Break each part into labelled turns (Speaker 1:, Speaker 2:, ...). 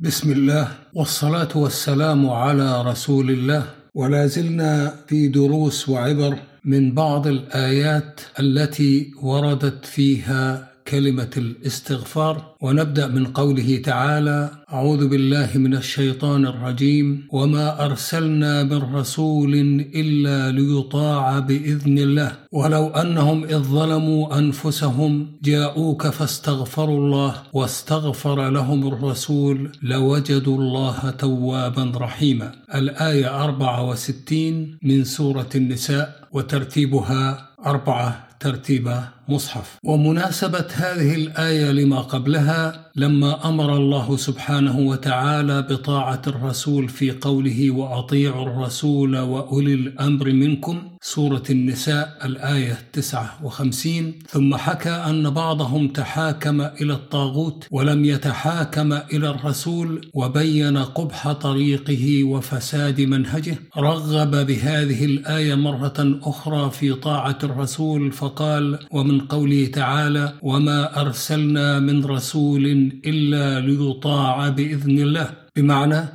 Speaker 1: بسم الله والصلاة والسلام على رسول الله. ولا زلنا في دروس وعبر من بعض الآيات التي وردت فيها كلمة الاستغفار ونبدأ من قوله تعالى أعوذ بالله من الشيطان الرجيم وما أرسلنا من رسول إلا ليطاع بإذن الله. ولو أنهم إذ ظلموا أنفسهم جاءوك فاستغفروا الله واستغفر لهم الرسول لوجدوا الله توابا رحيما. الآية 64 من سورة النساء وترتيبها أربعة ترتيب مصحف. ومناسبة هذه الآية لما قبلها لما أمر الله سبحانه وتعالى بطاعة الرسول في قوله وأطيعوا الرسول وأولي الأمر منكم سورة النساء الآية 59 ثم حكى أن بعضهم تحاكم إلى الطاغوت ولم يتحاكم إلى الرسول وبين قبح طريقه وفساد منهجه. رغب بهذه الآية مرة أخرى في طاعة الرسول فقال ومن قوله تعالى وما أرسلنا من رسول إلا ليطاع بإذن الله بمعنى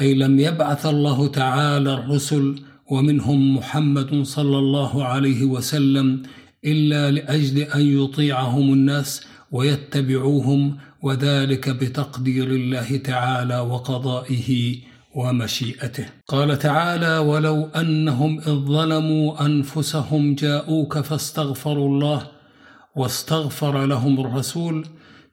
Speaker 1: أي لم يبعث الله تعالى الرسل ومنهم محمد صلى الله عليه وسلم إلا لأجل أن يطيعهم الناس ويتبعوهم وذلك بتقدير الله تعالى وقضائه ومشيئته. قال تعالى ولو أنهم إذ ظلموا أنفسهم جاءوك فاستغفروا الله واستغفر لهم الرسول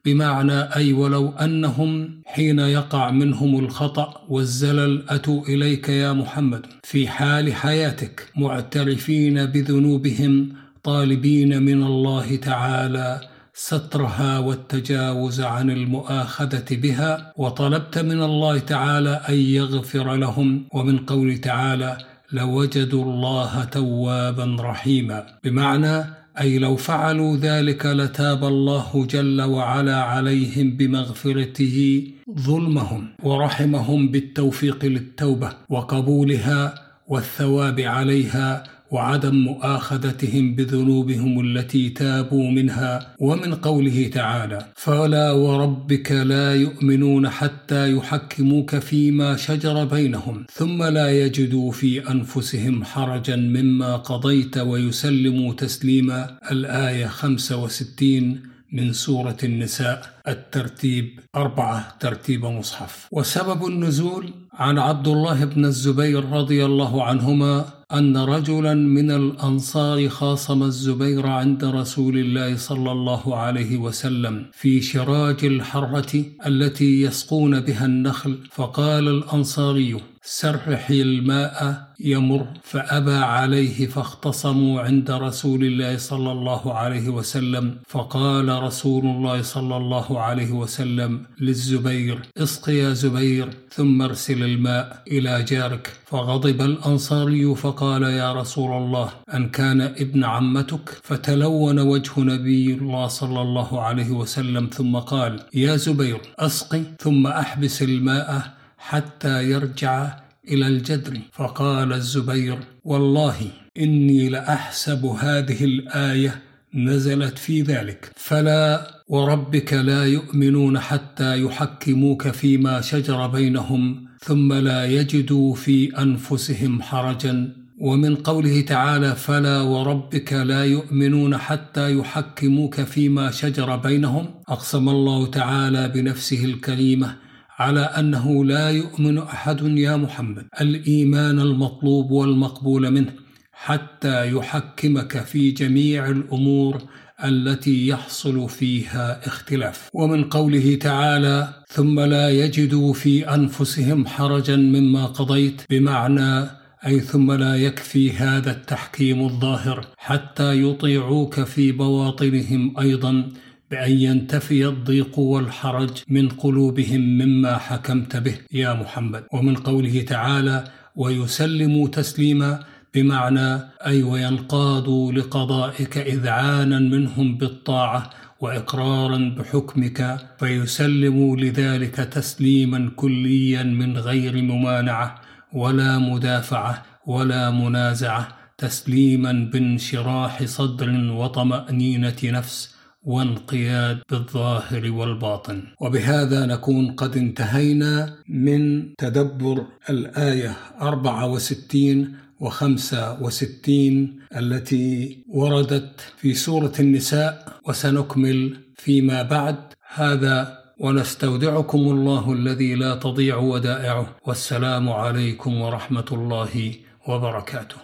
Speaker 1: بمعنى أي ولو أنهم حين يقع منهم الخطأ والزلل أتوا إليك يا محمد في حال حياتك معترفين بذنوبهم طالبين من الله تعالى سترها والتجاوز عن المؤاخذة بها وطلبت من الله تعالى أن يغفر لهم ومن قول تعالى لوجدوا الله توابا رحيما بمعنى أي لو فعلوا ذلك لتاب الله جل وعلا عليهم بمغفرته ظلمهم ورحمهم بالتوفيق للتوبة وقبولها والثواب عليها وعدم مؤاخذتهم بذنوبهم التي تابوا منها ومن قوله تعالى فلا وربك لا يؤمنون حتى يحكموك فيما شجر بينهم ثم لا يجدوا في أنفسهم حرجا مما قضيت ويسلموا تسليما الآية 65 من سورة النساء الترتيب أربعة ترتيب مصحف. وسبب النزول عن عبد الله بن الزبير رضي الله عنهما أن رجلا من الأنصار خاصم الزبير عند رسول الله صلى الله عليه وسلم في شراج الحرة التي يسقون بها النخل فقال الأنصاري سرح الماء يمر فأبى عليه فاختصموا عند رسول الله صلى الله عليه وسلم. فقال رسول الله صلى الله عليه وسلم للزبير اسق يا زبير ثم ارسل الماء إلى جارك. فغضب الأنصاري فقال يا رسول الله أن كان ابن عمتك فتلون وجه نبي الله صلى الله عليه وسلم ثم قال يا زبير أسقي ثم أحبس الماء حتى يرجع إلى الجدر. فقال الزبير والله إني لأحسب هذه الآية نزلت في ذلك. فلا وربك لا يؤمنون حتى يحكموك فيما شجر بينهم ثم لا يجدوا في أنفسهم حرجا. ومن قوله تعالى فلا وربك لا يؤمنون حتى يحكموك فيما شجر بينهم أقسم الله تعالى بنفسه الكريمة على أنه لا يؤمن أحد يا محمد. الإيمان المطلوب والمقبول منه حتى يحكمك في جميع الأمور التي يحصل فيها اختلاف. ومن قوله تعالى ثم لا يجدوا في أنفسهم حرجا مما قضيت بمعنى أي ثم لا يكفي هذا التحكيم الظاهر حتى يطيعوك في بواطنهم أيضا بأن ينتفي الضيق والحرج من قلوبهم مما حكمت به. يا محمد. ومن قوله تعالى ويسلموا تسليما بمعنى أي وينقادوا لقضائك إذعانا منهم بالطاعة وإقرارا بحكمك فيسلموا لذلك تسليما كليا من غير ممانعة ولا مدافعة ولا منازعة تسليما بانشراح صدر وطمأنينة نفس وانقياد بالظاهر والباطن. وبهذا نكون قد انتهينا من تدبر الآية 64 وخمسة وستين التي وردت في سورة النساء وسنكمل فيما بعد. هذا ونستودعكم الله الذي لا تضيع ودائعه. والسلام عليكم ورحمة الله وبركاته.